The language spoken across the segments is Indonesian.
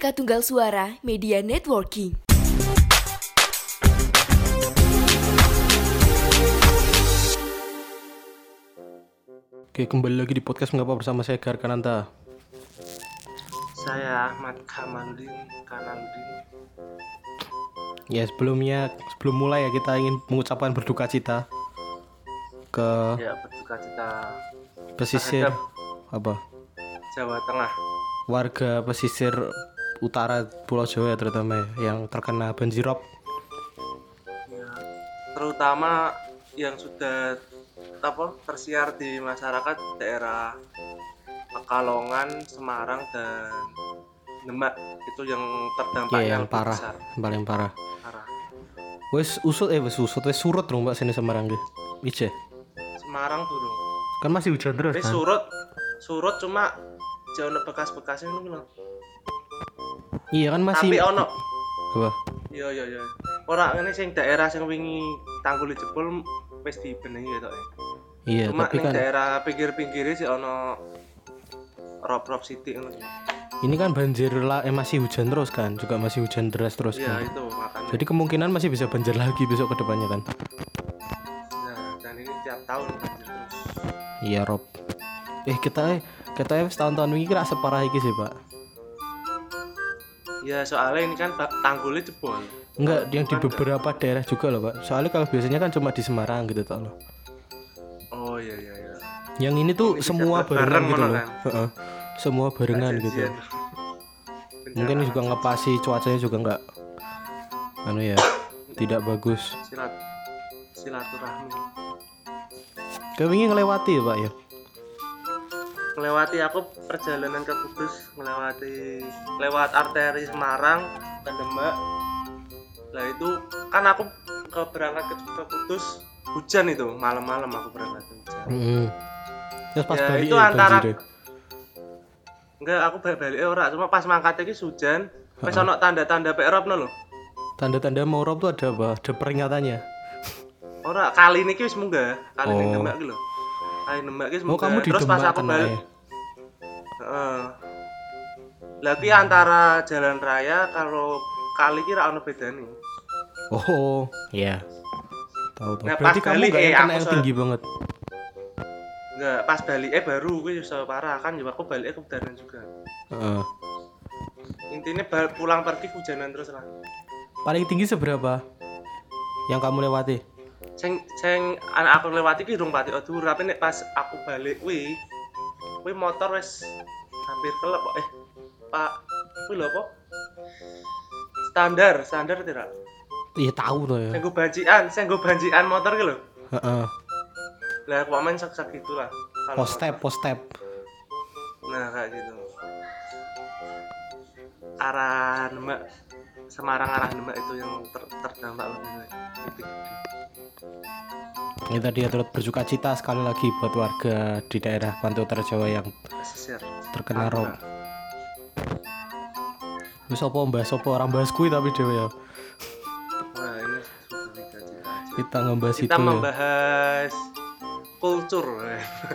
Bineka Tunggal Suara Media Networking. Oke, kembali lagi di podcast Mengapa bersama saya Gar Kananta. Saya Ahmad Kamaludin Kanaludin Ya, sebelumnya sebelum mulai ya kita ingin mengucapkan berduka cita ke ya berduka cita pesisir terhadap apa? Jawa Tengah Warga pesisir utara Pulau Jawa ya, terutama ya, yang terkena banjirop. ya, terutama yang sudah apa tersiar di masyarakat daerah Pekalongan, Semarang dan Demak itu yang terdampak Ya, yang lebih parah, besar. yang paling parah. parah. Wes usut eh wes usut wes surut dong Mbak sini Semarang deh. Ije. Semarang dulu. Kan masih hujan terus Tapi kan? surut surut cuma jauh bekas-bekasnya loh. Iya kan masih Tapi ono apa? Iya iya iya. Ora ngene sing daerah sing wingi tanggul jebol wis dibenehi ya tok. Iya, Cuma tapi kan daerah pinggir-pinggirnya sih ono rob-rob sithik ngono. ini kan banjir lah eh masih hujan terus kan, juga masih hujan deras terus Iya kan. itu makanya. Jadi kemungkinan masih bisa banjir lagi besok ke depannya kan. Nah, dan ini tiap tahun banjir terus. Iya Rob. Eh kita eh kita eh tahun-tahun ini kira separah iki sih pak. Ya soalnya ini kan tanggulnya jebol. Enggak, yang di beberapa daerah juga loh pak. Soalnya kalau biasanya kan cuma di Semarang gitu tau loh. Oh iya iya iya. Yang ini tuh Ini semua bareng barengan gitu loh. kan? Heeh. Semua barengan gitu. Janjian. Mungkin Bencana juga ngepasi cuacanya juga enggak anu ya tidak bagus. silat silaturahmi. Kayak ingin ngelewati ya pak ya. Melewati aku perjalanan ke Kudus, melewati lewat arteri Semarang ke Demak. Lah itu kan aku ke berangkat ke, ke Kudus hujan itu malam-malam aku berangkat hujan. Mm Terus pas Ya, balik itu ya antara-. Enggak, aku balik ora, cuma pas mangkat iki hujan, wis ono tanda-tanda PROP no lho. Tanda-tanda mau rob tuh ada apa? Ada peringatannya. Ora, kali ini wis munggah, kali ini Oh. Demak iki lho. Kali Demak iki wis Oh kamu di Terus pas Demak aku balik, heeh. Lagi antara jalan raya kalau kali kira ono bedane. Oh, iya. Tahu tahu. Nah, Berarti pas kamu balik, nggak yang eh, kena aku yang tinggi banget. Enggak, pas balik eh baru gue wis parah kan, ya aku balik ke hujanan juga. Heeh. Intinya bal- pulang pergi hujanan terus lah. Paling tinggi seberapa? Yang kamu lewati? Sing sing anak aku lewati ki durung pati aduh, tapi nek pas aku balik kuwi kuwi motor wis hampir kelep kok. Eh, Pak, kuwi lho apa? Standar, standar tidak? Iya tahu tuh ya. Sing go bancikan, sing go bancikan motor lho. Heeh. Lah aku main sak-sak gitu lah. Kalau Post step, post step. Nah, kayak gitu. Arah Demak Semarang arah Demak itu yang ter terdampak lebih lebih gede. Ini tadi ya turut bersuka cita sekali lagi buat warga di daerah Pantai Utara Jawa yang Pesisir. terkena rob. Wis apa mbahas apa orang bahas kuwi tapi dewe ya. Ini. Kita ngebahas kita itu ya. membahas kultur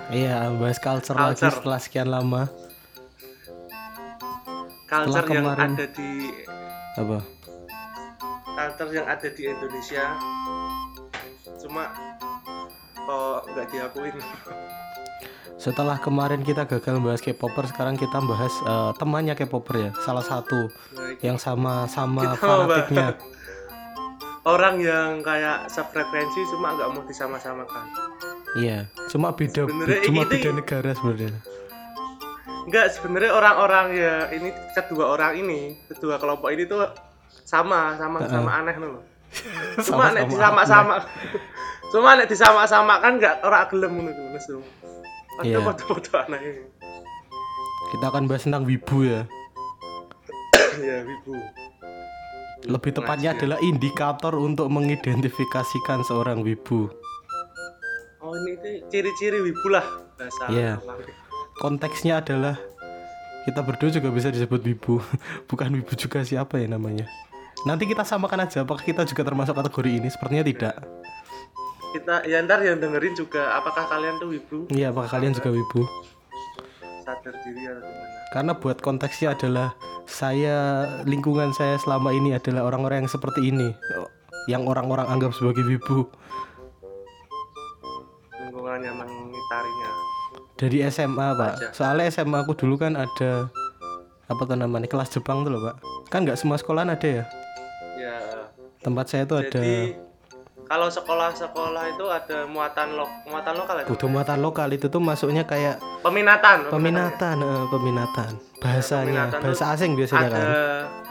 Iya, bahas culture, lagi setelah sekian lama. culture yang kemarin- ada di Apa? culture yang ada di Indonesia cuma kok nggak diakuin Setelah kemarin kita gagal membahas K-popper, sekarang kita bahas eh, temannya K-popper ya, salah satu Nah, yang sama-sama fanatiknya. orang yang kayak sefrekuensi cuma nggak mau disama-samakan Iya, cuma beda cuma beda negara sebenarnya. Nggak sebenarnya orang-orang ya ini kedua orang ini kedua kelompok ini tuh sama sama sama aneh loh cuma nek disama-sama cuma nek disama-sama kan nggak orang gelem ngono Iya. Padahal foto-foto aneh Kita akan bahas tentang wibu ya. ya wibu Lebih tepatnya ya. adalah indikator untuk mengidentifikasikan seorang wibu. oh ini ciri-ciri wibu lah bahasa Iya. apa. Konteksnya adalah kita berdua juga bisa disebut wibu. Bukan wibu juga siapa ya namanya. Nanti kita samakan aja apakah kita juga termasuk kategori ini? Sepertinya tidak. kita ya ntar yang dengerin juga apakah kalian tuh wibu Iya, apakah kalian juga wibu? sadar diri atau gimana karena buat konteksnya adalah saya lingkungan saya selama ini adalah orang-orang yang seperti ini yang orang-orang anggap sebagai wibu lingkungan yang dari SMA pak. Aja. soalnya SMA aku dulu kan ada apa tuh namanya kelas Jepang tuh loh pak. Kan nggak semua sekolahan ada ya? Ya. Tempat saya tuh ada kalau sekolah-sekolah itu ada muatan lo muatan lokal itu butuh muatan lokal itu tuh masuknya kayak peminatan peminatan eh, peminatan. Bahasanya peminatan bahasa asing biasanya ada kan?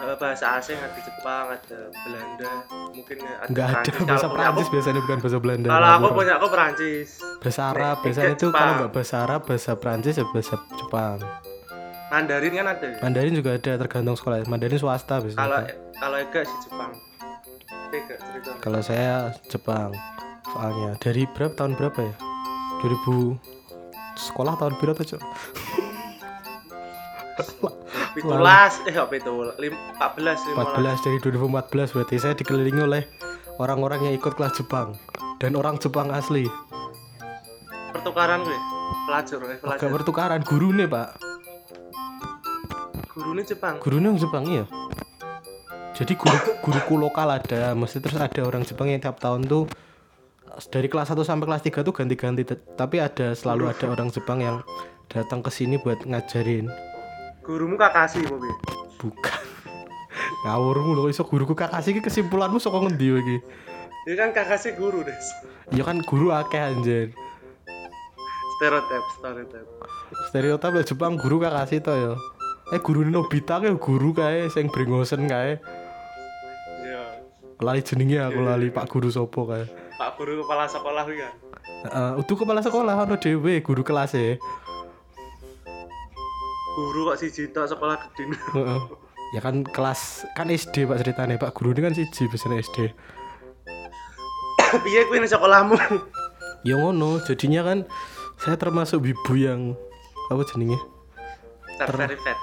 eh, bahasa asing ada Jepang ada Belanda mungkin ada nggak ada Perancis. bahasa Kalau Prancis aku- biasanya bukan bahasa Belanda. Kalau aku punya aku Perancis bahasa Arab biasanya itu kalau nggak bahasa Arab bahasa Prancis ya bahasa Jepang. Mandarin kan ada ya? Mandarin juga ada tergantung sekolah. Mandarin swasta biasanya. Kalau kalau Ega sih Jepang Kalau saya Jepang soalnya dari berapa tahun berapa ya 2000 sekolah tahun berapa tuh Cok? Pitulas, eh apa itu? Lim, 14, 15. 14 dari 2014 berarti saya dikelilingi oleh orang-orang yang ikut kelas Jepang dan orang Jepang asli Pertukaran gue. Pelajar, eh, Gak pelajar. pertukaran guru nih pak Gurunya Jepang. gurunya orang Jepang iya jadi guru guruku lokal ada mesti terus ada orang Jepang yang tiap tahun tuh dari kelas 1 sampai kelas 3 tuh ganti-ganti tapi ada selalu ada orang Jepang yang datang ke sini buat ngajarin Gurumu Kakashi, Bobi. bukan ngawurmu loh iso guruku kakak sih kesimpulanmu sok ngendi lagi Dia kan Kakashi guru, Des. ya kan guru akeh anjir Stereotip, stereotip. stereotip Jepang guru kakak sih to ya eh guru Nobita kayak guru kae sing brengosen kae Iya. Lali jenenge aku lali Pak Guru sopo kae Pak guru kepala sekolah kan. Heeh, utuh kepala sekolah ono dhewe guru kelas e. Guru kok si Jito sekolah gede. Heeh. Ya kan kelas kan SD Pak ceritanya Pak guru ini kan siji biasanya SD. Piye kuwi ning sekolahmu? Ya ngono, jadinya kan saya termasuk wibu yang apa jenenge? Terverified.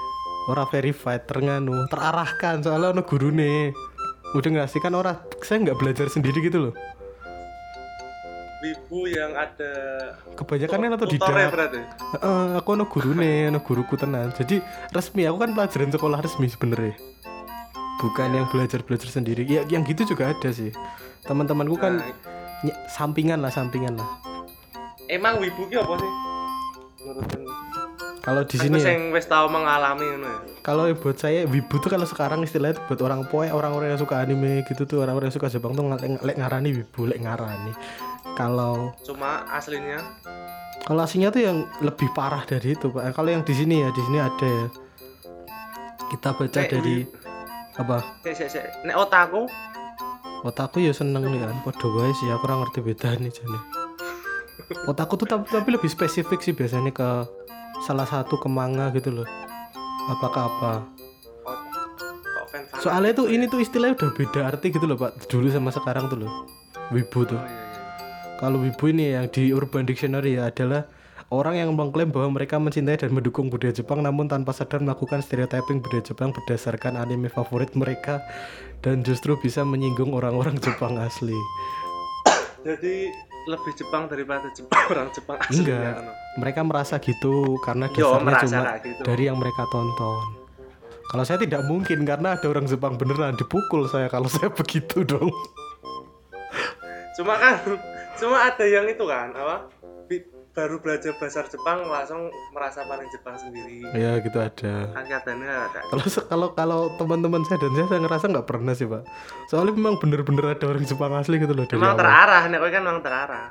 Ora verified, ternganu, terarahkan soalnya ono gurune. Udah ngasih kan orang saya nggak belajar sendiri gitu loh. Wibu yang ada Kebanyakan kan atau tidak. berarti. Heeh, aku ono gurune, ono guruku tenan. Jadi resmi aku kan pelajaran sekolah resmi sebenarnya. Bukan yang belajar-belajar sendiri. Ya yang gitu juga ada sih. Teman-temanku kan Nah, sampingan lah, sampingan lah. emang wibu apa sih? Kalau di Aku sini ya, sing wis tau mengalami ngono ya. kalau buat saya wibu tuh kalau sekarang istilahnya buat orang poe, orang-orang yang suka anime gitu tuh, orang-orang yang suka Jepang tuh ngelek lek ngarani wibu, lek ngarani. Kalau Cuma aslinya kalau aslinya tuh yang lebih parah dari itu, Pak. Kalau yang di sini ya, di sini ada ya. Kita baca Kayak dari apa? sik sik sik nek otaku Otakku ya seneng nih kan, padha wae sih aku ora ngerti bedanya jane. Otakku tuh tapi, tapi lebih spesifik sih biasanya ke salah satu ke manga gitu loh. Apakah apa? Soalnya tuh ini tuh istilahnya udah beda arti gitu loh Pak. Dulu sama sekarang tuh loh. Wibu tuh. Oh, iya, iya. Kalau wibu ini yang di Urban Dictionary ya adalah orang yang mengklaim bahwa mereka mencintai dan mendukung budaya Jepang namun tanpa sadar melakukan stereotyping budaya Jepang berdasarkan anime favorit mereka dan justru bisa menyinggung orang-orang Jepang asli. Jadi lebih Jepang daripada Jepang orang Jepang asli Enggak. no? Mereka merasa gitu karena dasarnya cuma gitu. dari yang mereka tonton. Kalau saya tidak mungkin karena ada orang Jepang beneran dipukul saya kalau saya begitu dong. Cuma kan cuma ada yang itu kan apa? Baru belajar bahasa Jepang langsung merasa paling Jepang sendiri. Ya gitu ada. Katanya ada. Kalau kalau kalau teman-teman saya dan saya, saya ngerasa nggak pernah sih pak. Soalnya memang bener-bener ada orang Jepang asli gitu loh Memang terarah, nek kan memang terarah.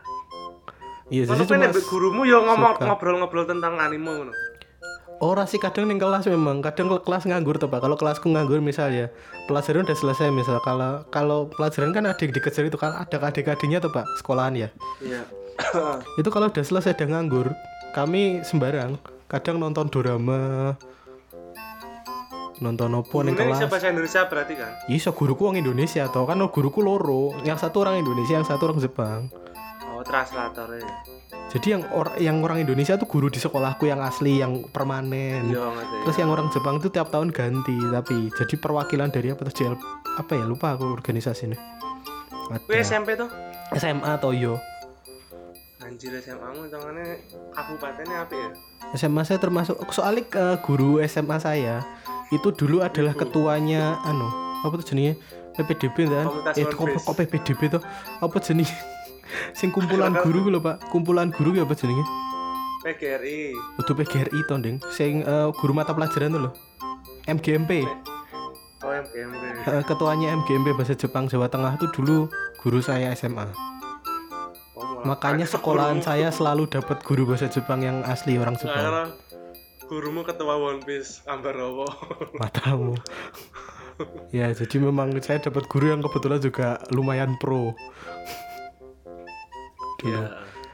Iya kowe cuma nek gurumu yo ngomong ngobrol-ngobrol tentang anime ngono. Ora sih kadang ning kelas memang kadang ke- kelas nganggur tuh pak. Kalau kelasku nganggur misalnya pelajaran udah selesai misal kalau kalau pelajaran kan ada yang dikejar itu kan ada adik-adiknya tuh pak sekolahan ya. Iya. Itu kalau udah selesai dan nganggur kami sembarang kadang nonton drama nonton opo ning Ini kelas. bahasa Indonesia berarti kan? Iya, guruku orang Indonesia atau kan guruku loro. Yang satu orang Indonesia, yang satu orang Jepang. Oh, translator ya. Jadi yang or- yang orang Indonesia tuh guru di sekolahku yang asli, yang permanen. Iya, ngerti. Terus yang orang Jepang itu tiap tahun ganti, tapi jadi perwakilan dari apa tuh JL apa ya lupa aku organisasi ini. SMP tuh? SMA atau yo. Anjir SMA mu hitungannya kabupatennya apa ya? SMA saya termasuk soalnya eh, guru SMA saya itu dulu adalah ketuanya anu apa tuh jenenge? PPDB kan? Eh kok, kok PPDB tuh apa jenenge? Sing kumpulan guru lho Pak. Kumpulan guru ya apa jenenge? PGRI. Udah PGRI to Ding sing eh, guru mata pelajaran tuh lho. MGMP Oh MGMP. Ketuanya MGMP bahasa Jepang Jawa Tengah tuh dulu guru saya SMA makanya sekolahan saya selalu dapat guru bahasa Jepang yang asli orang Jepang Sekarang gurumu ketua One Piece Ambar Rowo. matamu ya jadi memang saya dapat guru yang kebetulan juga lumayan pro dulu Iya.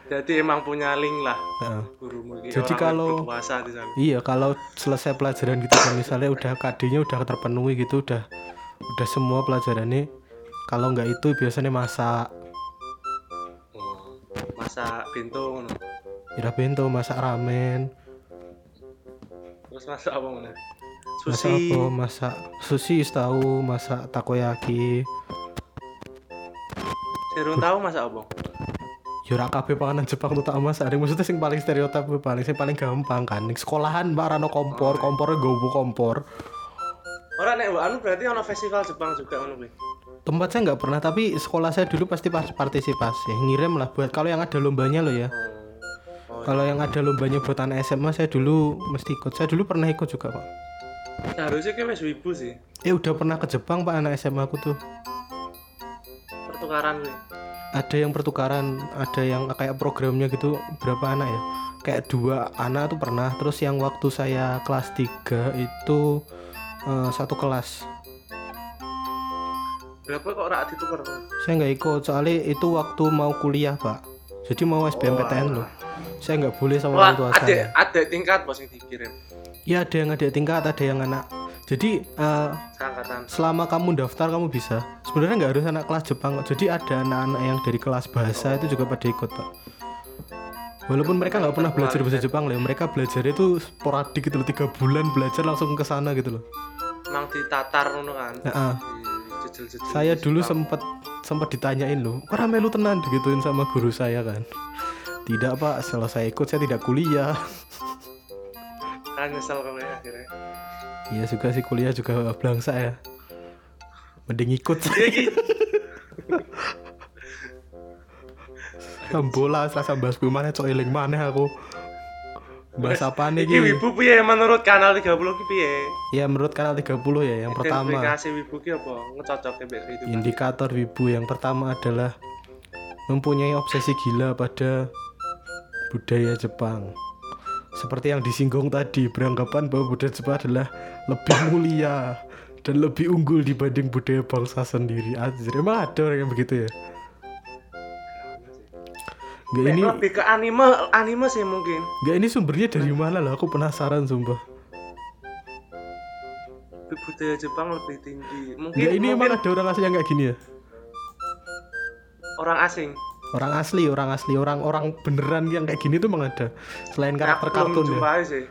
Jadi emang punya link lah Heeh. gurumu Jadi orang kalau- di sana. iya kalau selesai pelajaran gitu kan misalnya udah KD-nya udah terpenuhi gitu udah udah semua pelajarannya kalau nggak itu biasanya masak Oh, masa pintu ngono. ira bento masak ramen. Terus masa apa masak Sushi. apa? Masak sushi tahu masak takoyaki. Serung tahu masa apa? ora kabeh panganan Jepang tuh tak masak. Ada maksudnya sing paling stereotip paling sing paling gampang kan. Sekolahan mbak rano kompor. Kompornya gowo kompor. Orang nek anu berarti ono festival Jepang juga ngono kuwi. Tempat saya nggak pernah tapi sekolah saya dulu pasti pas partisipasi ngirim lah buat kalau yang ada lombanya loh ya Oh. Kalau yang ada lombanya buat anak SMA saya dulu mesti ikut saya dulu pernah ikut juga pak harusnya kayak wis wibu sih. eh udah pernah ke Jepang pak anak SMA aku tuh Pertukaran kuwi. ada yang pertukaran ada yang kayak programnya gitu berapa anak ya kayak dua anak tuh pernah terus yang waktu saya kelas 3 itu eh, satu kelas Berapa kok rak ditukar? saya nggak ikut soalnya itu waktu mau kuliah pak. Jadi mau SBMPTN loh. Saya nggak boleh sama orang tua ada saya ada tingkat bos yang dikirim. ya ada yang adik tingkat ada yang anak. Jadi eh, Seangkatan. selama kamu daftar kamu bisa. Sebenarnya nggak harus anak kelas Jepang kok. Jadi ada anak-anak yang dari kelas bahasa itu juga pada ikut pak. Walaupun mereka nggak pernah belajar bahasa Jepang loh. Mereka belajar itu sporadik gitu loh. Tiga bulan belajar langsung ke sana gitu loh. Emang ditatar kan. Saya dulu sempat sempat ditanyain loh kok rame lu tenan? Digituin sama guru saya kan. Tidak pak. Setelah saya ikut saya tidak kuliah. Kan nyesel kamu ya akhirnya. iya juga sih kuliah juga belangsa ya. Mending ikut. Bola selasa bahas kuwi mana cok eling mana aku bahas apa nih Iki wibu piye? Menurut kanal 30 ki piye? ya menurut kanal 30 ya yang pertama. Identifikasi wibu ki apa? Ngecocok ke itu. indikator wibu yang pertama adalah mempunyai obsesi gila pada budaya Jepang. Seperti yang disinggung tadi beranggapan bahwa budaya Jepang adalah lebih mulia dan lebih unggul dibanding budaya bangsa sendiri. Anjir, emang ada orang yang begitu ya Gak ini lebih ke anime, anime sih mungkin. gak ini sumbernya dari mana lah aku penasaran sumpah Budaya Jepang lebih tinggi. Mungkin Gak ini mungkin emang ada orang asli yang kayak gini ya orang asing. orang asli orang asli orang orang beneran yang kayak gini tuh emang ada selain karakter Aku belum kartun ya sih.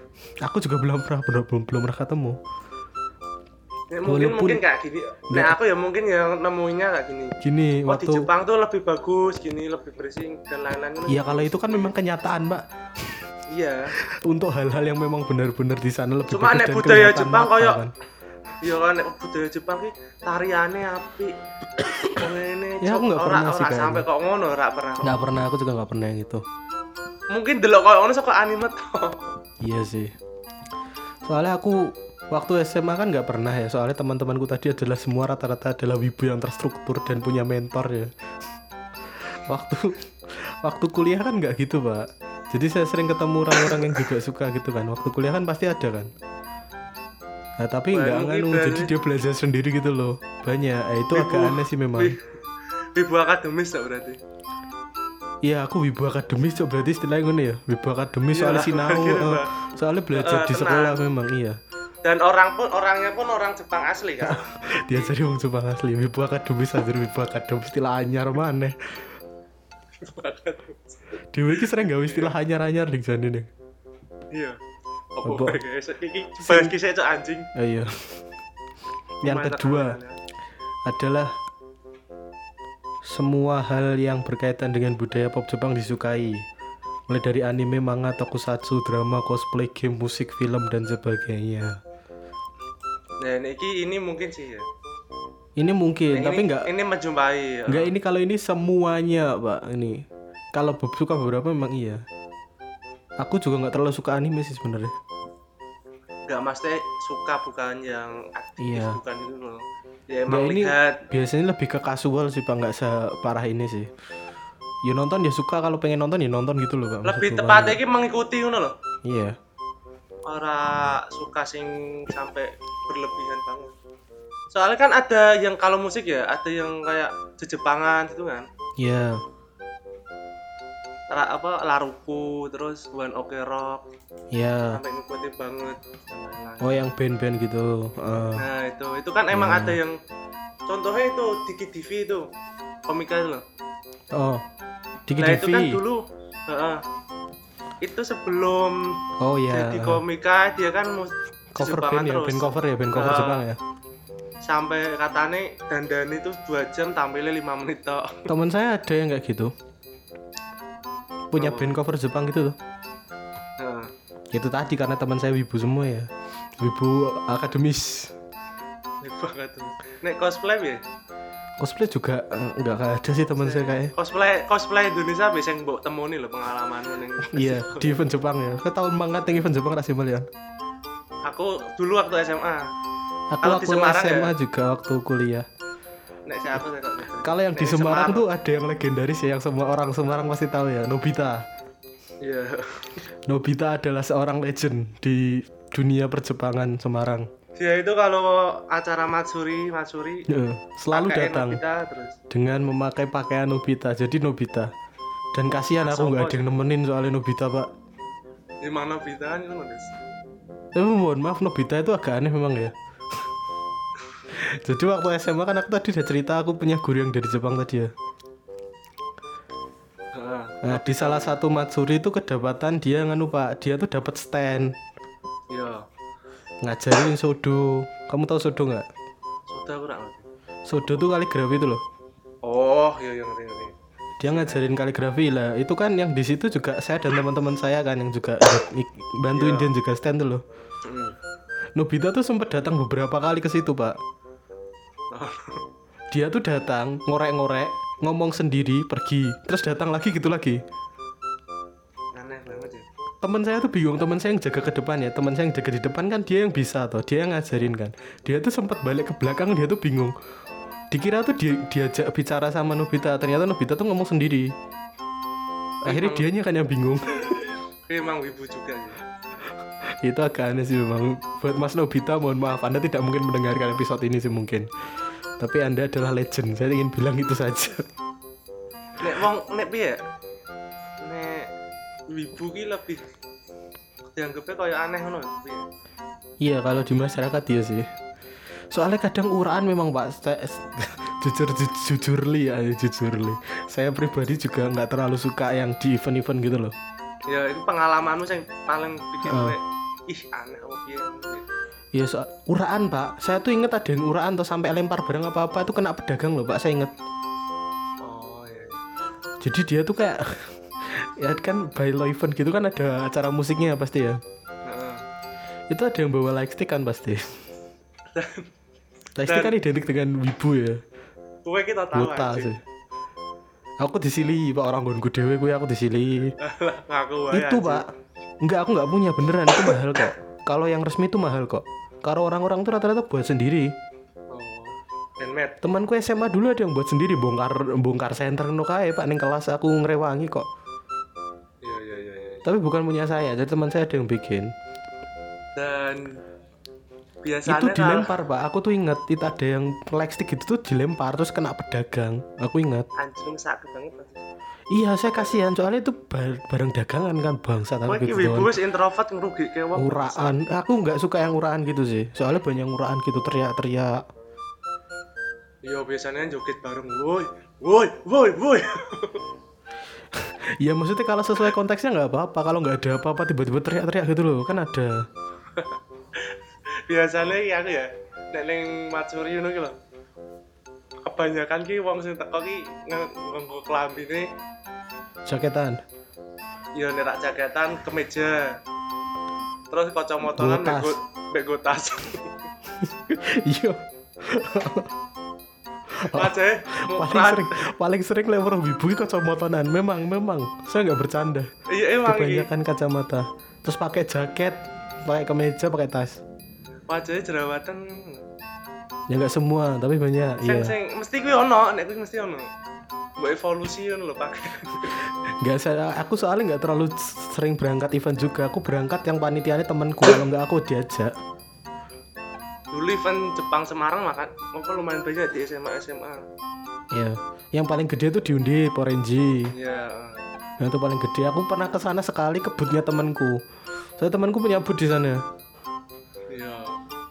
aku juga belum pernah belum, belum pernah ketemu Ya, mungkin Walaupun- mungkin kayak gini. Nah, aku ya mungkin yang nemuinya kayak gini. gini Oh, waktu di Jepang tuh lebih bagus, gini lebih bersih dan lain-lain. Iya kalau itu kan memang kenyataan mbak Iya. untuk hal-hal yang memang benar-benar di sana lebih Cuma nek budaya Jepang kayak- kan. Iya kan nek budaya Jepang ki tariane apik. Wong ngene. Ya, aku nggak pernah sih kayaknya. sampai kok ngono, ora pernah. nggak pernah aku juga nggak pernah yang itu Mungkin delok koyo ngono saka anime kok. iya sih soalnya aku waktu SMA kan nggak pernah ya soalnya teman-temanku tadi adalah semua rata-rata adalah wibu yang terstruktur dan punya mentor ya. Waktu waktu kuliah kan nggak gitu pak. Jadi saya sering ketemu orang-orang yang juga suka gitu kan. Waktu kuliah kan pasti ada kan? Nah tapi nggak nganu jadi dia belajar sendiri gitu loh. Banyak. Eh, itu agak Wibu. aneh sih memang. Wibu akademis tak berarti. Iya aku wibu akademis cok. Berarti istilahnya ngono ya wibu akademis Iya, soalnya sinau Mbak. soalnya belajar Eh, di tenang. sekolah memang iya Dan orang pun orangnya pun orang Jepang asli kan. diajari wong Jepang asli wibu akademis aja wibu akademis istilah anyar mana Dewi iki sering gawe istilah anyar-anyar di sana nih Iya. Apa? Iki bahas kisah cok anjing. Iya yang kedua adalah semua hal yang berkaitan dengan budaya pop Jepang disukai. Mulai dari anime, manga, tokusatsu, drama, cosplay, game, musik, film dan sebagainya. Dan ini ini mungkin sih ya. Ini mungkin, Nah, tapi ini, nggak ini menjumpai. ya. nggak ini kalau ini semuanya, Pak. Ini kalau Bob suka beberapa memang iya. Aku juga nggak terlalu suka anime sih sebenarnya. Nggak maksudnya suka bukan yang aktif Iya. bukan itu loh. Ya Nggak, emang ini lihat. biasanya lebih ke kasual sih, Pak. Nggak separah ini sih. Ya nonton ya suka kalau pengen nonton ya nonton gitu loh, Pak. Lebih tepatnya ini mengikuti ngono loh. Iya. Ora suka sing sampai berlebihan banget. Soalnya kan ada yang kalau musik ya, ada yang kayak jejepangan gitu kan. Iya. Ra, apa Laruku terus One Ok Rock Iya. sampai ngikutin banget. Oh yang band-band gitu. Eh, Nah itu itu kan emang Hmm. ada yang contohnya itu Diki TV itu komika itu loh. oh. Diki Nah itu kan dulu heeh. itu sebelum Oh iya. jadi komika dia kan mus cover Jepangan band ya, terus. band cover ya, band cover Ah. Jepang ya. sampai katanya dandan itu dua jam tampilnya lima menit tok. Teman saya ada yang kayak gitu. Punya Oh. band cover Jepang gitu tuh. Heeh. Itu tadi karena teman saya wibu semua ya. Wibu akademis. Banget tuh. Nek cosplay ya? Cosplay juga eh, nggak ada sih teman saya kayak. Cosplay cosplay Indonesia bisa yang mbok temoni lho pengalaman. Iya, di event Jepang ya. Ke tahun banget yang event Jepang rasih malian. Aku dulu waktu SMA. Aku Kalau di waktu Semarang SMA ya? juga waktu kuliah. Nek saya aku. Kalau yang di Nek Semarang tuh ada yang legendaris ya yang semua orang Semarang pasti tahu ya, Nobita. Iya. Nobita adalah seorang legend di dunia perjepangan Semarang. Dia itu kalau acara Matsuri, Matsuri Ya, selalu datang Nobita terus. dengan memakai pakaian Nobita. Jadi Nobita. Dan kasihan aku nggak ada yang nemenin soalnya Nobita pak. Emang Nobita kan itu. Tapi mohon maaf Nobita itu agak aneh memang ya. Jadi waktu SMA kan aku tadi udah cerita aku punya guru yang dari Jepang tadi ya. Heeh. Nah di salah satu Matsuri itu kedapatan dia nganu pak, dia tuh dapat stand Iya. ngajarin sodo. Kamu tahu sodo nggak? Sudah kurang. Sodo tuh kaligrafi itu loh. Oh, iya yang ngerti ngerti. Dia ngajarin kaligrafi lah. Itu kan yang di situ juga saya dan teman-teman saya kan yang juga bantuin Iya. dia juga stand tuh loh. Nobita tuh sempat datang beberapa kali ke situ pak. Dia tuh datang ngorek-ngorek, ngomong sendiri, pergi, terus datang lagi gitu lagi. Aneh banget ya. Teman saya tuh bingung, teman saya yang jaga ke depan ya, teman saya yang jaga di depan kan dia yang bisa atau dia yang ngajarin kan. Dia tuh sempat balik ke belakang, dia tuh bingung. Dikira tuh dia diajak bicara sama Nobita, ternyata Nobita tuh ngomong sendiri. Akhirnya dianya kan yang bingung. Emang wibu juga ya. Itu agak aneh sih memang. Buat Mas Nobita mohon maaf. Anda tidak mungkin mendengarkan episode ini sih mungkin. Tapi Anda adalah legend. Saya ingin bilang itu saja. Nek wong nek piye? Nek wibu ki lebih dianggapnya kayak aneh ngono iya kalau di masyarakat iya sih. Soalnya kadang uraan memang Pak. Saya, jujur ju- jujur li ya jujur li saya pribadi juga nggak terlalu suka yang di event-event gitu loh. Ya itu pengalamanmu yang paling bikin gue ih aneh piye? Iya so uraan pak, saya tuh inget ada yang uraan tuh sampai lempar barang apa apa itu kena pedagang loh pak, saya inget. Oh iya. iya. Jadi dia tuh kayak ya kan by event gitu kan ada acara musiknya pasti ya. Heeh. Itu ada yang bawa lightstick kan pasti. lightstick kan identik dengan wibu ya, Kowe kita tahu buta sih. Aku disili pak orang gonku dewe gue aku disili. Ngaku itu pak, enggak aku nggak punya beneran itu mahal kok. Kalau yang resmi itu mahal kok. Kalau orang-orang tuh rata-rata buat sendiri. Oh. Handmade. Temanku SMA dulu ada yang buat sendiri bongkar bongkar senter no kae pak ning kelas aku ngrewangi kok. Iya iya iya iya. Tapi bukan punya saya, jadi teman saya ada yang bikin. Dan itu biasanya kalau- dilempar pak, aku tuh inget itu ada yang lightstick itu tuh dilempar terus kena pedagang. Aku inget. anjing sakit banget. Iya saya kasihan soalnya itu bar- barang dagangan kan bangsa tapi gitu. wibu introvert ngrugike wong. Uraan, aku nggak suka yang uraan gitu sih. Soalnya banyak uraan gitu teriak-teriak. Iya biasanya joget bareng. Woi, woi, woi, woi. Ya maksudnya kalau sesuai konteksnya nggak apa-apa. Kalau nggak ada apa-apa tiba-tiba teriak-teriak gitu loh, kan ada. biasanya ya aku ya nek ning Matsuri ngono ki lho. kebanyakan ki wong sing teko ki nganggo klambine jaketan? Ya nerak jaketan kemeja terus Nggo tas. mbek mbek tas. Iya. Aja paling sering paling sering lewat wibu ki kacamataanan memang memang. Saya nggak bercanda. Iya emang kebanyakan kacamata. Terus pakai jaket pakai kemeja pakai tas wajahnya jerawatan. Ya nggak semua tapi banyak iya. mesti kuwi ono nek kuwi mesti ono. Mbok evolusi ngono lho pakai nggak saya aku soalnya nggak terlalu sering berangkat event juga. Aku berangkat yang panitianya temanku. Kalau nggak aku diajak. Dulu event Jepang Semarang makan apa lumayan banyak di SMA SMA ya yang paling gede tuh diundi Porenji ya Yang itu paling gede. Aku pernah ke sana sekali ke boothnya temanku. Saya temanku punya booth di sana.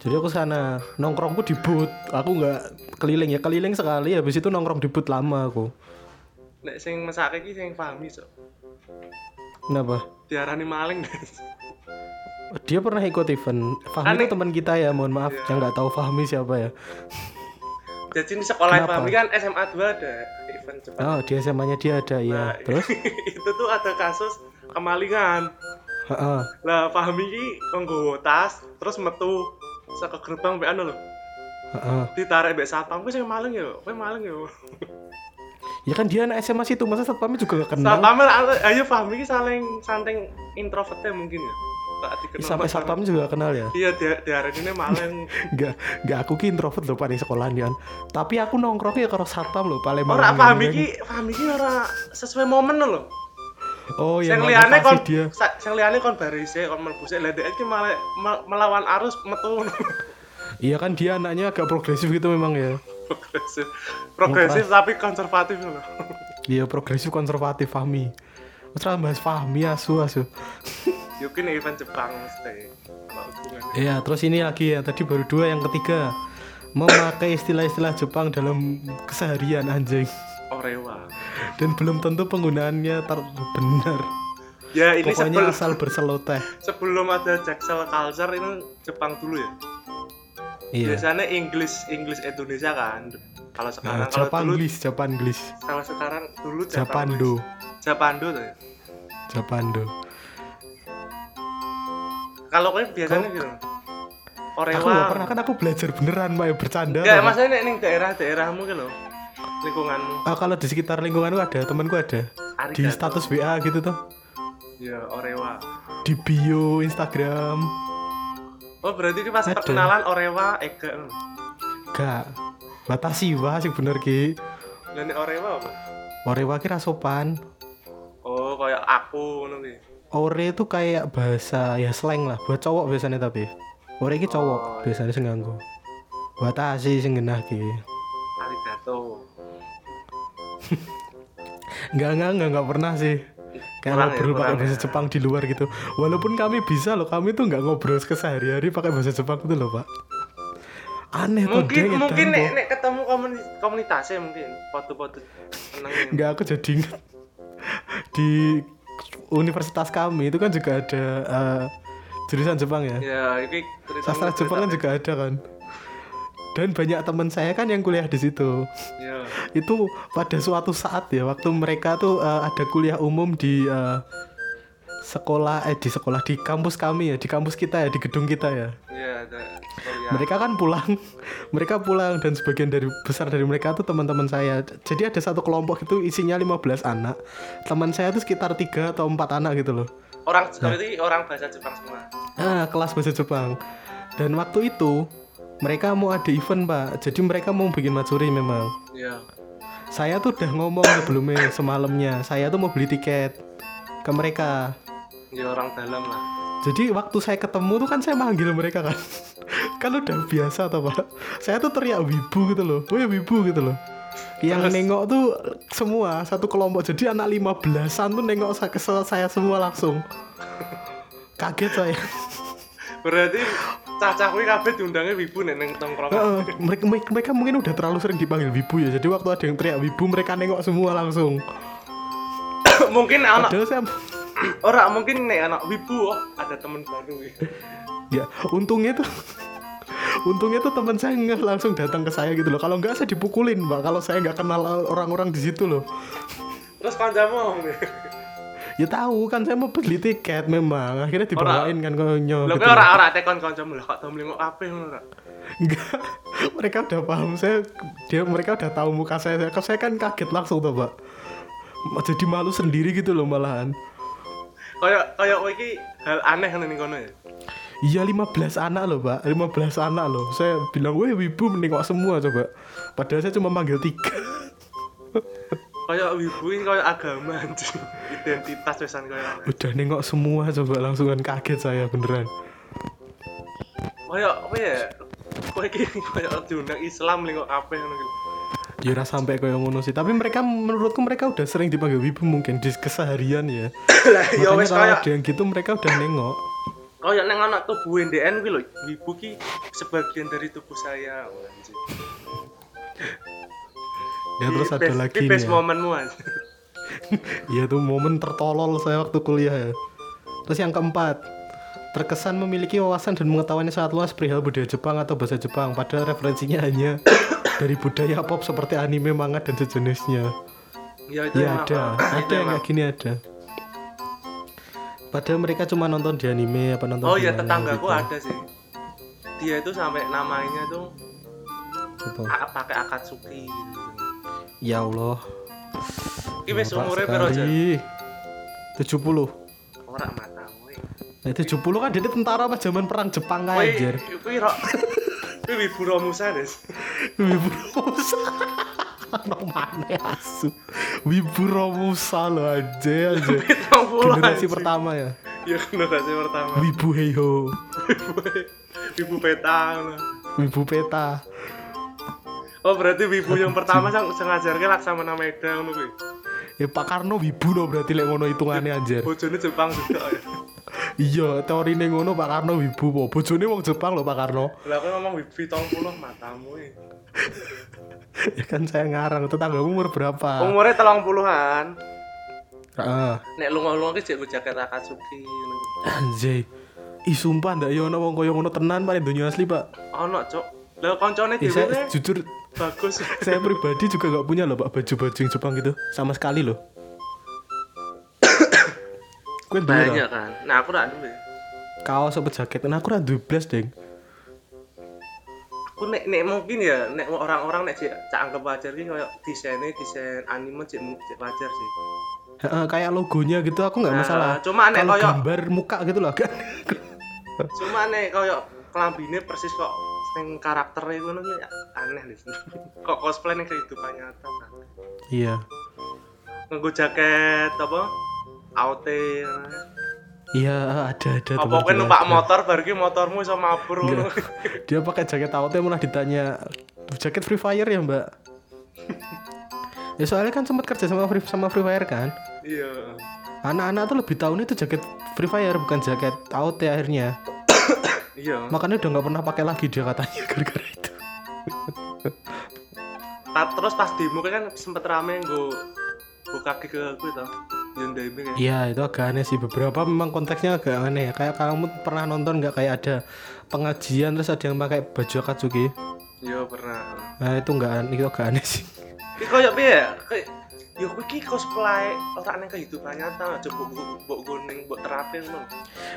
Iya Jadi aku sana nongkrongku di booth. Aku nggak keliling ya keliling sekali. Habis itu nongkrong di booth lama aku. nek sing mesake iki sing pahami so Kenapa? diarani maling Dia pernah ikut event. Fahmi Aneh. itu teman kita ya. Mohon maaf Iya. yang nggak tahu Fahmi siapa ya. jadi di sekolah Kenapa? Fahmi kan SMA 2 ada event Jepang Oh di SMA-nya dia ada ya. Nah, Terus? itu tuh ada kasus kemalingan Heeh. lah Fahmi ki nganggo tas terus metu saka gerbang mbek anu lho Heeh. ditarik mbek satpam kuwi sing maling ya kowe maling ya Ya kan dia anak SMA situ masa satpamnya juga gak kenal. satpam ayo Fahmi ki saling santing introvertnya mungkin ya sampai satpam juga gak kenal ya. iya dia diarani maling Enggak, enggak aku ki introvert loh paling sekolahan kan. Tapi aku nongkrongnya karo satpam loh, paling ora mau Fahmi ngomong. ki Fahmi ki ora sesuai momen lho Oh Sing yang liyane kon dia. sa- sing liyane kon barise kon mlebu sik lha dhek iki malah me- melawan arus metu Iya kan dia anaknya agak progresif gitu memang ya. progresif progresif tapi konservatif lho Iya progresif konservatif Fahmi. Terus bahas Fahmi asu asu. Yukin event Jepang hubungan Iya terus ini lagi ya tadi baru dua yang ketiga memakai istilah-istilah Jepang dalam keseharian anjing Orewa dan belum tentu penggunaannya benar. ya ini Pokoknya sebelum asal berseloteh. sebelum ada Jaksel Culture ini Jepang dulu ya Iya. biasanya English English Indonesia kan kalau sekarang Nah, kalau Japan dulu Japan English, kalau sekarang dulu Japando, Japando tuh ya. Japando. kalau kalian biasanya Kau- gitu Aku Orewa nggak pernah kan aku belajar beneran Pak bercanda. Enggak, tau. maksudnya nih daerah-daerahmu gitu loh lingkunganmu Ah, kalau di sekitar lingkunganku ada temanku ada. Di Arigato. status WA gitu tuh ya Orewa. Di bio Instagram. Oh berarti ini pas Ada. perkenalan Orewa Ega gak batasi wah sih bener ki. Dan Orewa apa? Orewa kira sopan. Oh kayak aku ngono ki. Ore itu kayak bahasa ya slang lah. Buat cowok biasanya tapi. Ore ki cowok Oh, iya. biasanya sing nganggo. Batasi sing genah ki. Arigato Enggak, enggak, enggak, enggak pernah sih. Kayak Kurang ya, ngobrol pakai bahasa. Jepang di luar gitu. Walaupun kami bisa loh, kami tuh enggak ngobrol kesehari-hari pakai bahasa Jepang gitu loh pak. Aneh tuh mungkin dia mungkin nek, nek ketemu komuni- komunitasnya mungkin foto-foto Enggak, aku jadi ingat. Di universitas kami itu kan juga ada eh, jurusan Jepang ya? Ya ini Sastra Jepang kan juga ada kan dan banyak teman saya kan yang kuliah di situ. Ya itu pada suatu saat ya waktu mereka tuh eh, ada kuliah umum di eh, sekolah eh di sekolah di kampus kami ya di kampus kita ya di gedung kita ya. Ya ada kuliah. mereka kan pulang. Mereka pulang dan sebagian dari besar dari mereka tuh teman-teman saya. Jadi ada satu kelompok itu isinya 15 anak. Teman saya tuh sekitar tiga atau empat anak gitu loh. Orang berarti orang bahasa Jepang semua? Ah kelas bahasa Jepang. Dan waktu itu mereka mau ada event pak. Jadi mereka mau bikin matsuri memang. Ya saya tuh udah ngomong sebelumnya semalamnya. Saya tuh mau beli tiket ke mereka. Ya orang dalam lah. Jadi waktu saya ketemu tuh kan saya manggil mereka kan. Kan udah biasa toh pak. Saya tuh teriak wibu gitu loh. Woi wibu gitu loh. Yang Terus? nengok tuh semua satu kelompok. Jadi anak 15an tuh nengok saya, saya semua langsung. Kaget saya. Berarti cacah kuwi kabeh diundangnya wibu nek neng tongkrongan Heeh, mereka, mungkin udah terlalu sering dipanggil wibu ya. Jadi waktu ada yang teriak wibu mereka nengok semua langsung. Mungkin anak padahal saya orang mungkin nek anak wibu oh ada teman baru ya. Untungnya tuh untungnya tuh teman saya nggak langsung datang ke saya gitu loh. Kalau nggak saya dipukulin mbak. Kalau saya nggak kenal orang-orang di situ loh. Terus kancamu ya tahu kan saya mau beli tiket memang. Akhirnya dibawain kan konyo Lho gitu loh. ora ora tekon kancamu lah kok tau mlingok kabeh ngono ora. Enggak, mereka udah paham saya dia mereka udah tahu muka saya. Saya, saya kan kaget langsung tuh pak. Jadi malu sendiri gitu loh malahan. Kayak kayak iki hal aneh ngono ning kono ya. iya 15 anak loh pak. 15 anak loh. Saya bilang weh wibu menengok semua coba. Padahal saya cuma manggil tiga Kayak wibu kayak agama. Identitas wesan kayak. udah nengok semua coba langsung kan kaget saya beneran Kayak apa ya? Kowe iki kayak diundang Islam mlingok kabeh ngono gitu. ya ora sampai kayak ngono sih tapi mereka menurutku mereka udah sering dipanggil wibu mungkin di keseharian ya Lah ya makanya kalau kayak ada yang gitu mereka udah nengok kayak nang anak tubuh NDN kuwi lho, wibu ki sebagian dari tubuh saya. Ya terus Di ada best- lagi di nih best ya. momenmu. Iya tuh momen tertolol saya waktu kuliah ya. Terus yang keempat, terkesan memiliki wawasan dan pengetahuan yang sangat luas perihal budaya Jepang atau bahasa Jepang, padahal referensinya hanya dari budaya pop seperti anime, manga dan sejenisnya. Ya itu Iya emang, ada, Pak. ada yang kayak gini ada. Padahal mereka cuma nonton di anime apa nonton Oh iya tetanggaku gitu. ada sih. Dia itu sampai namanya tuh pakai Akatsuki gitu. Ya Allah. Iki wis umure piro aja? sekali. 70. Ora matamu. we. Nah, 70 kan dia tentara pas zaman perang Jepang Kowe aja. kuwi ro kuwi wibu Romusa Des. Wibu Romusa No mana asu Wibu Romusa lo aja aja Generasi pertama ya Ya generasi pertama. Wibu Heiho Wibu peta. Wibu Peta Oh berarti wibu yang pertama sang sengajarke Laksamana Meda ngono kuwi. Ya Pak Karno Wibu no berarti lek ngono hitungannya anjir Bojone Jepang juga ya. Iya teori ngono Pak Karno Wibu po Bojone wong Jepang loh Pak Karno Lah kowe ngomong wibu 70 matamu. we. Ya kan saya ngarang Tetanggamu umur berapa Umure 30-an. Heeh. Nek lunga-lunga ki jek jaket Akatsuki ngono. Anjay Ih sumpah ndak yo ono wong koyo ngono tenan paling dunia asli Pak Ono, Cok. Lah koncone dhewe jujur bagus. saya pribadi juga gak punya loh pak baju-baju yang Jepang gitu sama sekali loh ra? Banyak kan. Nah, aku duwe. kaos apa jaket nah aku rada blas deng Aku nek nek mungkin ya nek orang-orang nek cek cak anggap wajar ki koyo desainnya desain anime cek cek wajar sih. Heeh, kayak logonya gitu aku nggak Nah, masalah cuma nek kalau koyo- gambar muka gitu loh kan Cuma nek koyo kelambine persis kok sing karakternya ngono ki aneh deh. kok cosplay ning kehidupan nyata kan. iya Nganggo jaket apa? AOT. iya ada ada Apa saya numpak motor bar ki motormu iso mabur dia pakai jaket AOT malah ditanya jaket Free Fire ya mbak ya soalnya kan sempat kerja sama Free sama Free Fire kan Iya. anak-anak tuh lebih tahu itu jaket Free Fire bukan jaket AOT akhirnya Iya. makanya udah nggak pernah pakai lagi dia katanya gara-gara itu terus pas demo kan sempet rame nggo nggo kaki ke to. Hyundai Ming ya. Iya itu agak aneh sih beberapa memang konteksnya agak aneh ya kayak kamu pernah nonton nggak kayak ada pengajian terus ada yang pakai baju akatsuki Iya pernah. nah itu nggak aneh itu agak aneh sih koyo piye ya? Kayak ya kuwi ki cosplay ora ning kehidupan nyata aja mbok mbok mbok ning mbok terapin ngono.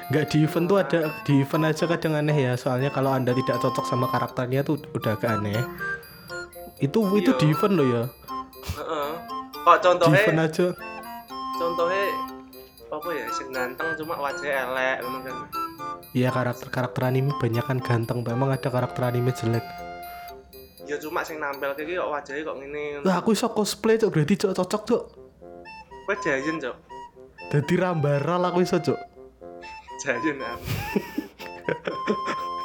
nggak di event tuh ada di event aja kadang aneh ya soalnya kalau anda tidak cocok sama karakternya tuh udah agak aneh itu itu Iya. di event loh ya Heeh. Kok di contohnya event aja contohnya apa ya sing ganteng cuma wajahnya elek ngono kan. Iya karakter karakter anime banyak kan ganteng memang ada karakter anime jelek Ya cuma sing nampil kayak kok wajahnya kok ngene. ngono. lah aku iso cosplay cok berarti cok cocok cok Kowe jayen, Cok. jadi rambaral aku iso cok Jayen ah.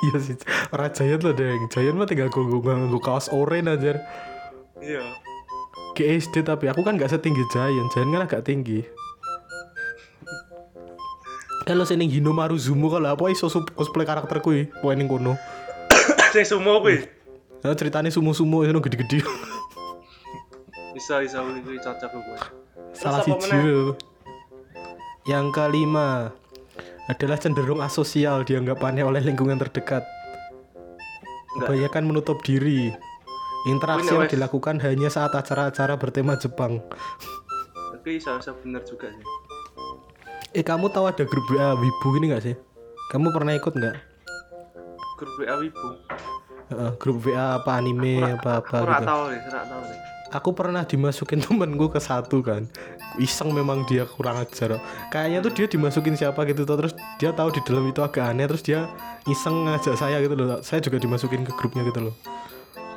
Iya sih, orang Giant loh deng. Giant mah tinggal gue gue kaos oranye aja. Iya. Ke SD tapi aku kan gak setinggi Giant. Giant kan agak tinggi. Kalau sini Hino Maruzumu kalau apa iso cosplay karakter kuwi, poin ning kono. Sing sumo kuwi. Nah, ceritanya sumu-sumu itu gede-gede. Bisa bisa kuwi cocok kuwi. Salah meneh? lho. Yang kelima adalah cenderung asosial dianggap aneh oleh lingkungan terdekat. Kebanyakan menutup diri interaksi yang wes. dilakukan hanya saat acara-acara bertema Jepang Tapi bisa-bisa bener juga sih. eh kamu tahu ada grup WA Wibu ini gak sih kamu pernah ikut nggak Grup WA Wibu. Grup WA apa anime apa apa Aku gitu. tahu deh, tahu deh. aku pernah dimasukin temenku ke satu kan. Iseng memang dia kurang ajar. Kayaknya tuh dia dimasukin siapa gitu tuh terus dia tahu di dalam itu agak aneh terus dia iseng ngajak saya gitu loh. Saya juga dimasukin ke grupnya gitu loh.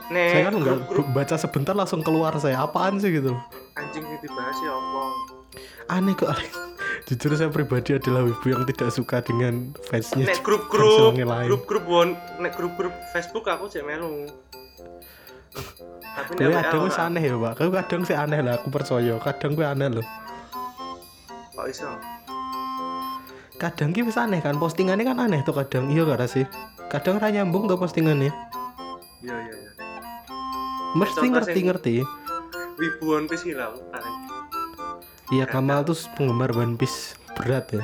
Nek, saya kan nggak baca sebentar langsung keluar saya. Apaan sih gitu loh? Anjing yang dibahas ya apa? aneh kok jujur saya pribadi adalah wibu yang tidak suka dengan fansnya Nek grup-grup, grup-grup won, nek grup-grup Facebook aku cek melu. Tapi Gue nek kadang wis aneh ya pak Gue kadang sih aneh lah aku percaya Kadang gue aneh loh Kok iso? Kadang ki wis aneh kan Postingannya kan aneh tuh kadang Iya gak sih Kadang ra nyambung tuh postingannya Iya iya iya. Mesti Contoh ngerti-ngerti Wibu One Piece aku paling. Iya Kamal tuh penggemar One Piece berat ya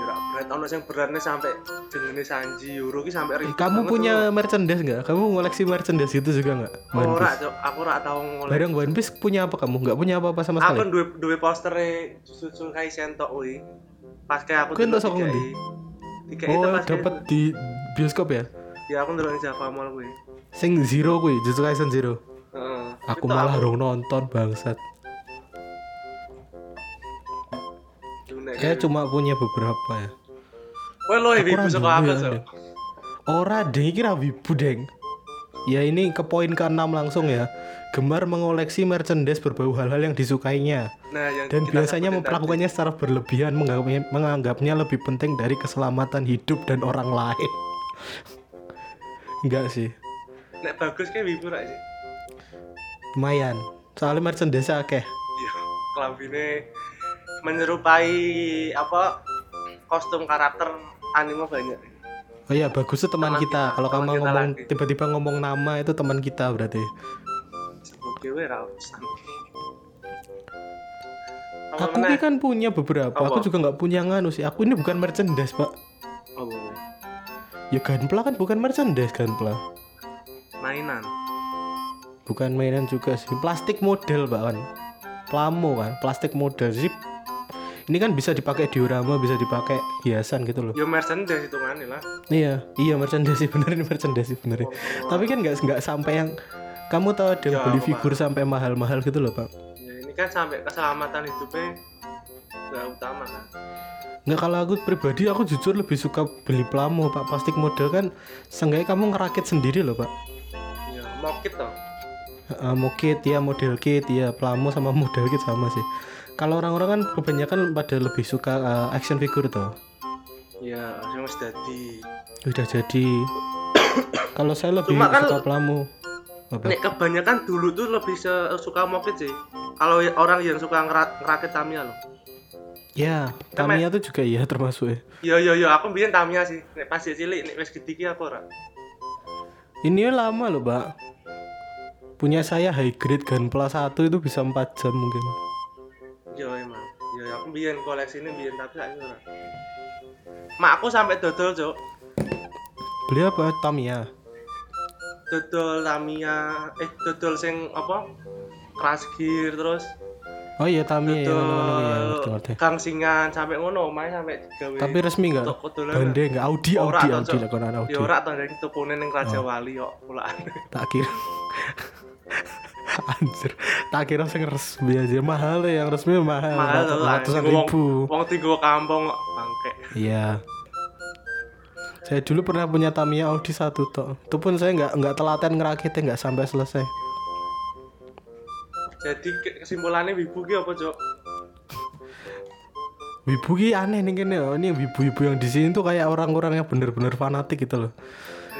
Ya berat ono sing beratnya sampai jenenge Sanji Yuro ki sampai ribet Kamu punya loh. merchandise nggak? Kamu ngoleksi merchandise gitu juga nggak? Oh, ora. Aku ora tau ngoleh. Barang One Piece punya apa kamu? Nggak punya apa-apa sama Aku sekali? duwe duwe postere Jujutsu Kaisen tok kuwi. Pas kayak aku saka DKI. ngendi? DKI Oh itu pas dapat di bioskop ya? Ya aku ndelok Java Mall kuwi. Sing Zero kuwi, Jujutsu Kaisen Zero Heeh. Aku Itu malah rong nonton bangsat Nek- Saya cuma punya beberapa ya Kowe lo wibu saka duwe aku, ya, Cok. Deng. Ora iki ra wibu deng. Ya ini ke poin ke-6 langsung ya. Gemar mengoleksi merchandise berbau hal-hal yang disukainya Nah, yang dan biasanya sebutin melakukannya secara berlebihan menganggapnya, menganggapnya lebih penting dari keselamatan hidup dan orang lain. Enggak sih, tadi. Nek bagus kayak wibu ra sih. lumayan. Soalnya merchandise akeh. Iya, kelambine menyerupai apa kostum karakter anime banyak. Oh iya bagus tuh teman, Teman kita. kita, Kalau kamu kita ngomong lagi. tiba-tiba ngomong nama itu teman kita berarti. Aku ini kan punya beberapa. Apa? Aku juga nggak punya nganu sih. Aku ini bukan merchandise pak. We? Ya Gunpla kan bukan merchandise Gunpla. mainan. Bukan mainan juga sih. Plastik model pak kan. Plamo kan. Plastik model sih. Ini kan bisa dipakai diorama, bisa dipakai hiasan gitu loh. Yo merchandise hitungannya lah. Iya, iya merchandise bener ini merchandise bener. Tapi kan nggak nggak sampai yang kamu tahu ada Ya, beli Pak. figur sampai mahal-mahal gitu loh pak. Ya ini kan sampai keselamatan hidupnya nggak utama kan. Nggak kalau aku pribadi aku jujur lebih suka beli plamo pak plastik model kan. Seenggaknya kamu ngerakit sendiri loh pak. Ya mokit toh. Uh, mau kit ya model kit ya plamo sama model kit sama sih kalau orang-orang kan kebanyakan pada lebih suka uh, action figure tuh Ya, mesti jadi. udah jadi kalau saya lebih Cuma kan- suka plamo Nek kebanyakan dulu tuh lebih suka mokit sih. Kalau orang yang suka ngera- ngerakit Tamiya loh. ya Tamiya tuh juga iya termasuk ya Yo yo yo, aku biyen Tamiya sih. Nek pas cilik, nek wis gede ki aku ora. ini lama loh pak punya saya high grade Gunpla 1 itu bisa 4 jam mungkin Yo emang. Yo aku biyen koleksi ini biyen tapi saiki ora. Mak aku sampai dodol, Cuk. beli apa Tamiya Dodol Tamiya, eh dodol sing apa? Crash Gear terus oh iya Tamiya ya ngono-ngono ya ngerti gangsingan sampai ngono omahe sampai digawe. tapi resmi nggak Tok kodolan. Bande nggak Audi Audi Audi Cok. Audi Ya ora to dari tokone ning Raja Oh. Wali kok pulaan. tak kira anjir tak kira sing resmi aja mahal ya yang resmi mahal, Mahal lah. ratusan ribu Wong tinggal kampung bangke. iya saya dulu pernah punya Tamiya Audi satu tok itu pun saya nggak nggak telaten ngerakitnya nggak sampai selesai Jadi ke- kesimpulannya wibu ki apa, Cok? wibu ki aneh nih kene oh. ini wibu-wibu yang di sini tuh kayak orang-orang yang bener-bener fanatik gitu loh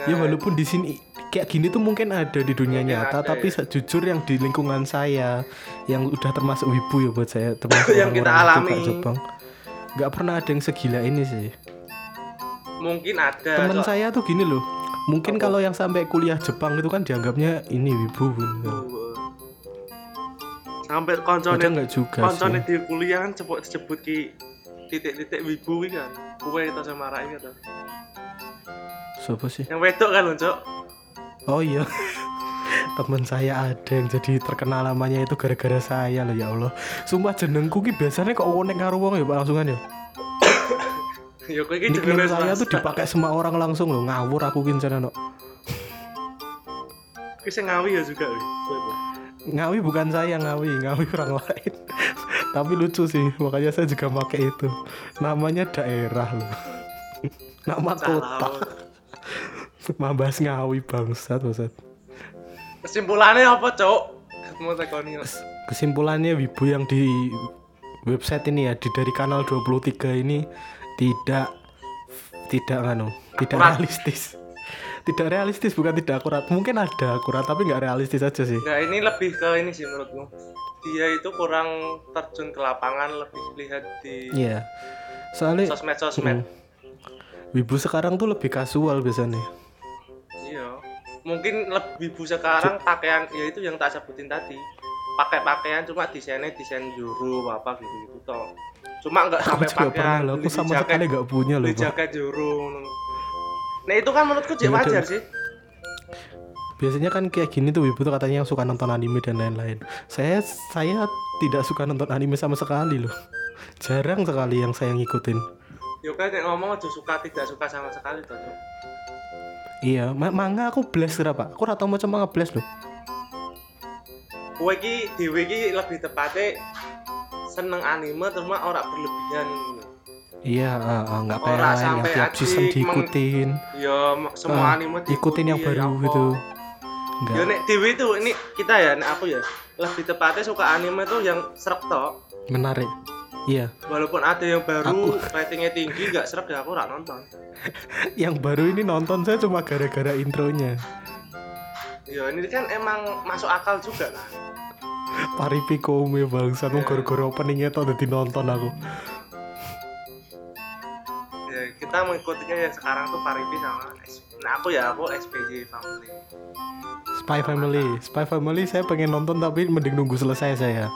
ya Nah, walaupun di sini kayak gini tuh mungkin ada di dunia Mungkin nyata ada, tapi ya. jujur yang di lingkungan saya yang udah termasuk wibu ya buat saya termasuk Yang kita alami. Jepang nggak pernah ada yang segila ini sih mungkin ada. teman Cok. saya tuh gini loh mungkin Apa? kalau yang sampai kuliah Jepang itu kan dianggapnya ini wibu gitu. Sampai koncone nggak juga koncone sih di kuliah kan cepet disebut ki titik-titik wibu kan. Kue itu sama Rai gitu. siapa sih Yang wedok kan, Cok. Oh iya. Temen saya ada yang jadi terkenal namanya itu gara-gara saya loh ya Allah. Sumpah jenengku ki biasanya kok konek karo wong ya Pak langsungan ya. Ya kowe iki Nickname jenenge saya tuh dipakai semua orang langsung loh ngawur aku no. Ki sing ngawi ya juga. Ngawi bukan saya ngawi, ngawi orang lain. Tapi lucu sih, makanya saya juga pakai itu. Namanya daerah loh. Nama kota. Mabas ngawi bangsat, bangsat. Kesimpulannya apa, Cok? Tekoni. Kesimpulannya Wibu yang di website ini ya, di dari kanal 23 ini tidak tidak nganu, tidak Akurat. realistis. Tidak realistis bukan tidak akurat. Mungkin ada akurat tapi nggak realistis aja sih. Nah, ini lebih ke ini sih menurutku. Dia itu kurang terjun ke lapangan, lebih lihat di Iya. Soalnya sosmed-sosmed. Hmm. Wibu sekarang tuh lebih kasual biasanya. Mungkin lebih bu sekarang pakaian ya itu yang tak sebutin tadi. Pakai pakaian cuma desainnya desain juru apa gitu gitu toh. Cuma nggak sampai pakaian. loh, aku sama jaket- sekali nggak punya loh. jaket juru. Nah itu kan menurutku jadi wajar sih. Biasanya kan kayak gini tuh Wibu tuh katanya yang suka nonton anime dan lain-lain. Saya saya tidak suka nonton anime sama sekali loh. Jarang sekali yang saya ngikutin. Yo kan yang ngomong aja suka tidak suka sama sekali toh. Iya, ma- manga aku blast berapa? Aku rata macam manga blast loh. Kowe iki dhewe iki lebih tepatnya seneng anime cuma ora berlebihan. Iya, nggak kayak Ora lain yang tiap season diikutin. Ya m- semua Ah, anime ikutin yang diikuti, baru ya apa. gitu. Ya Enggak. nek Dewi itu ini kita ya, nek aku ya lebih tepatnya suka anime tuh yang serak tok. Menarik. Iya, Walaupun ada yang baru Aku- ratingnya tinggi gak serak ya aku ora nonton. yang baru ini nonton saya cuma gara-gara intronya. Ya ini kan emang masuk akal juga kan. Paripi kome bangsat, mau gara-gara openingnya tuh udah nonton aku. Ya kita mengikutinya yang sekarang tuh Paripi sama Nah aku ya aku SPJ Family. Spy Family, Spy Family saya pengen nonton tapi mending nunggu selesai saya.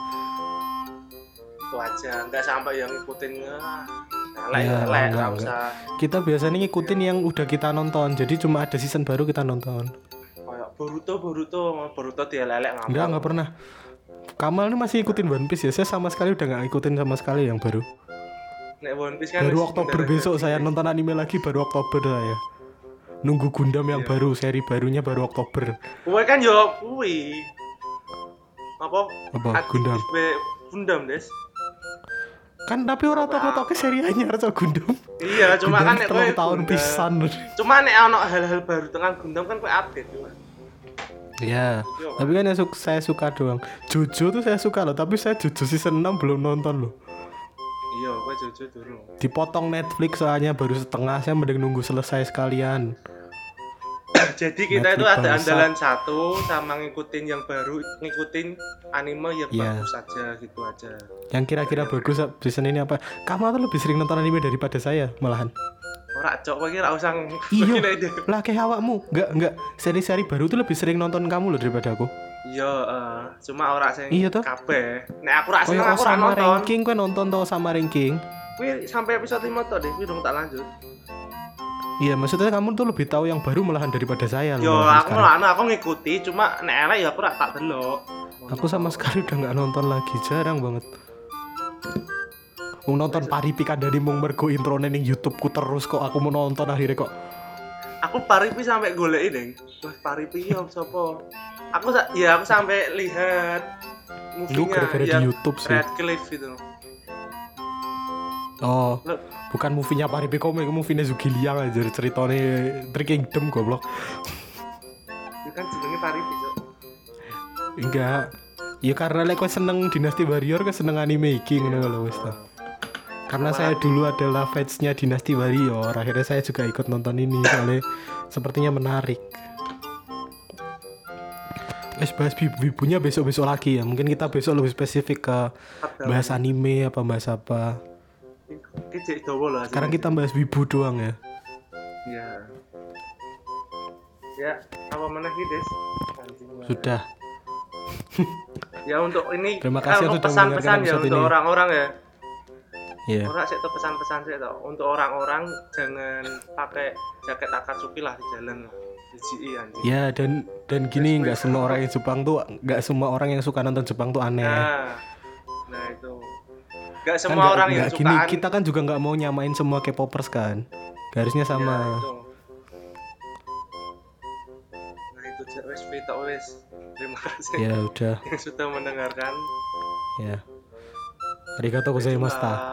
Itu aja, nggak sampai yang ngikutin ah, Ya, lek enggak, nggak enggak. usah. Kita biasanya ngikutin yang udah kita nonton, jadi cuma ada season baru kita nonton. Kayak Boruto Boruto Boruto dia lelek ngapa? Enggak, enggak pernah. Kamal ini masih ngikutin One Piece ya, saya sama sekali udah nggak ngikutin sama sekali yang baru. Nek One Piece kan Baru Oktober besok saya nonton anime lagi baru Oktober saya. Nunggu Gundam yang Iya. baru, seri barunya baru Oktober. Kowe kan yo kuwi. Apa? Apa Gundam? Gundam, Des. Kan tapi orang toko toko seri anyar so Gundam. Iya, cuma Gundam kan nek tahun pisan. Cuma nek ono hal-hal baru tentang Gundam kan kowe update cuma. Iya. Tapi kan yang su- saya suka doang. Jojo tuh saya suka loh, tapi saya Jojo season 6 belum nonton loh. Iya, kowe jujur dulu. Dipotong Netflix soalnya baru setengah, saya mending nunggu selesai sekalian. Jadi kita itu ada bangsat. andalan satu sama ngikutin yang baru, ngikutin anime yang Iya. bagus aja gitu aja. Yang kira-kira bagus season ini apa? Kamu tuh lebih sering nonton anime daripada saya malahan. Ora cok kowe ora usah Iya. Lah kayak awakmu. Enggak, enggak. Seri-seri baru tuh lebih sering nonton kamu loh daripada aku. Iya, eh, cuma ora sing Iya toh? kabeh. Nek aku ora seneng aku ora sama nonton. ranking kan nonton tuh sama ranking. Kuwi sampai episode 5 tok deh, kuwi dong tak lanjut. Iya, maksudnya kamu tuh lebih tahu yang baru malahan daripada saya loh. Yo aku sekarang. anu aku ngikuti cuma nek elek ya aku ora tak delok. Aku sama sekali udah nggak nonton lagi, jarang banget. Mau nonton Paripi kan dari mung mergo intro ning YouTube ku terus kok aku mau nonton akhirnya kok. Aku paripi sampai goleki deh. Wah, paripi yo sapa? Aku ya aku sampai lihat Lu movie-nya gara-gara di YouTube sih. Radcliffe itu. Oh, Loh. bukan movie-nya Paripi komik, movie-nya Zuki Liang aja ceritanya Three Kingdom goblok. Itu kan jenenge paripi, Cok. Enggak. Ya karena lek kowe seneng Dynasty Warrior kan seneng anime iki ngono lho wis. Karena saya dulu adalah fansnya Dynasty Warrior, akhirnya saya juga ikut nonton ini soalnya sepertinya menarik. Wes bahas bib- bibunya besok-besok lagi ya. Mungkin kita besok lebih spesifik ke bahas anime apa bahas apa. Loh. hasilnya. Sekarang kita bahas wibu doang ya. ya. Ya, apa mana Des? Sudah. Ya untuk ini Terima kasih sudah pesan-pesan ya untuk orang-orang ya. Iya. Orang tuh pesan-pesan sih tuh untuk orang-orang jangan pakai jaket Akatsuki lah di jalan lah. CGI anjing Ya dan dan gini nggak semua orang yang Jepang tuh nggak semua orang yang suka nonton Jepang tuh aneh. nah nah itu Gak kan semua kan orang gak, yang gini, sukaan. Kita kan juga gak mau nyamain semua K-popers kan. Garisnya iya, sama. Ya, itu. Nah itu wes wes. Terima kasih. Ya udah. yang sudah mendengarkan. Ya. Arigatou gozaimashita.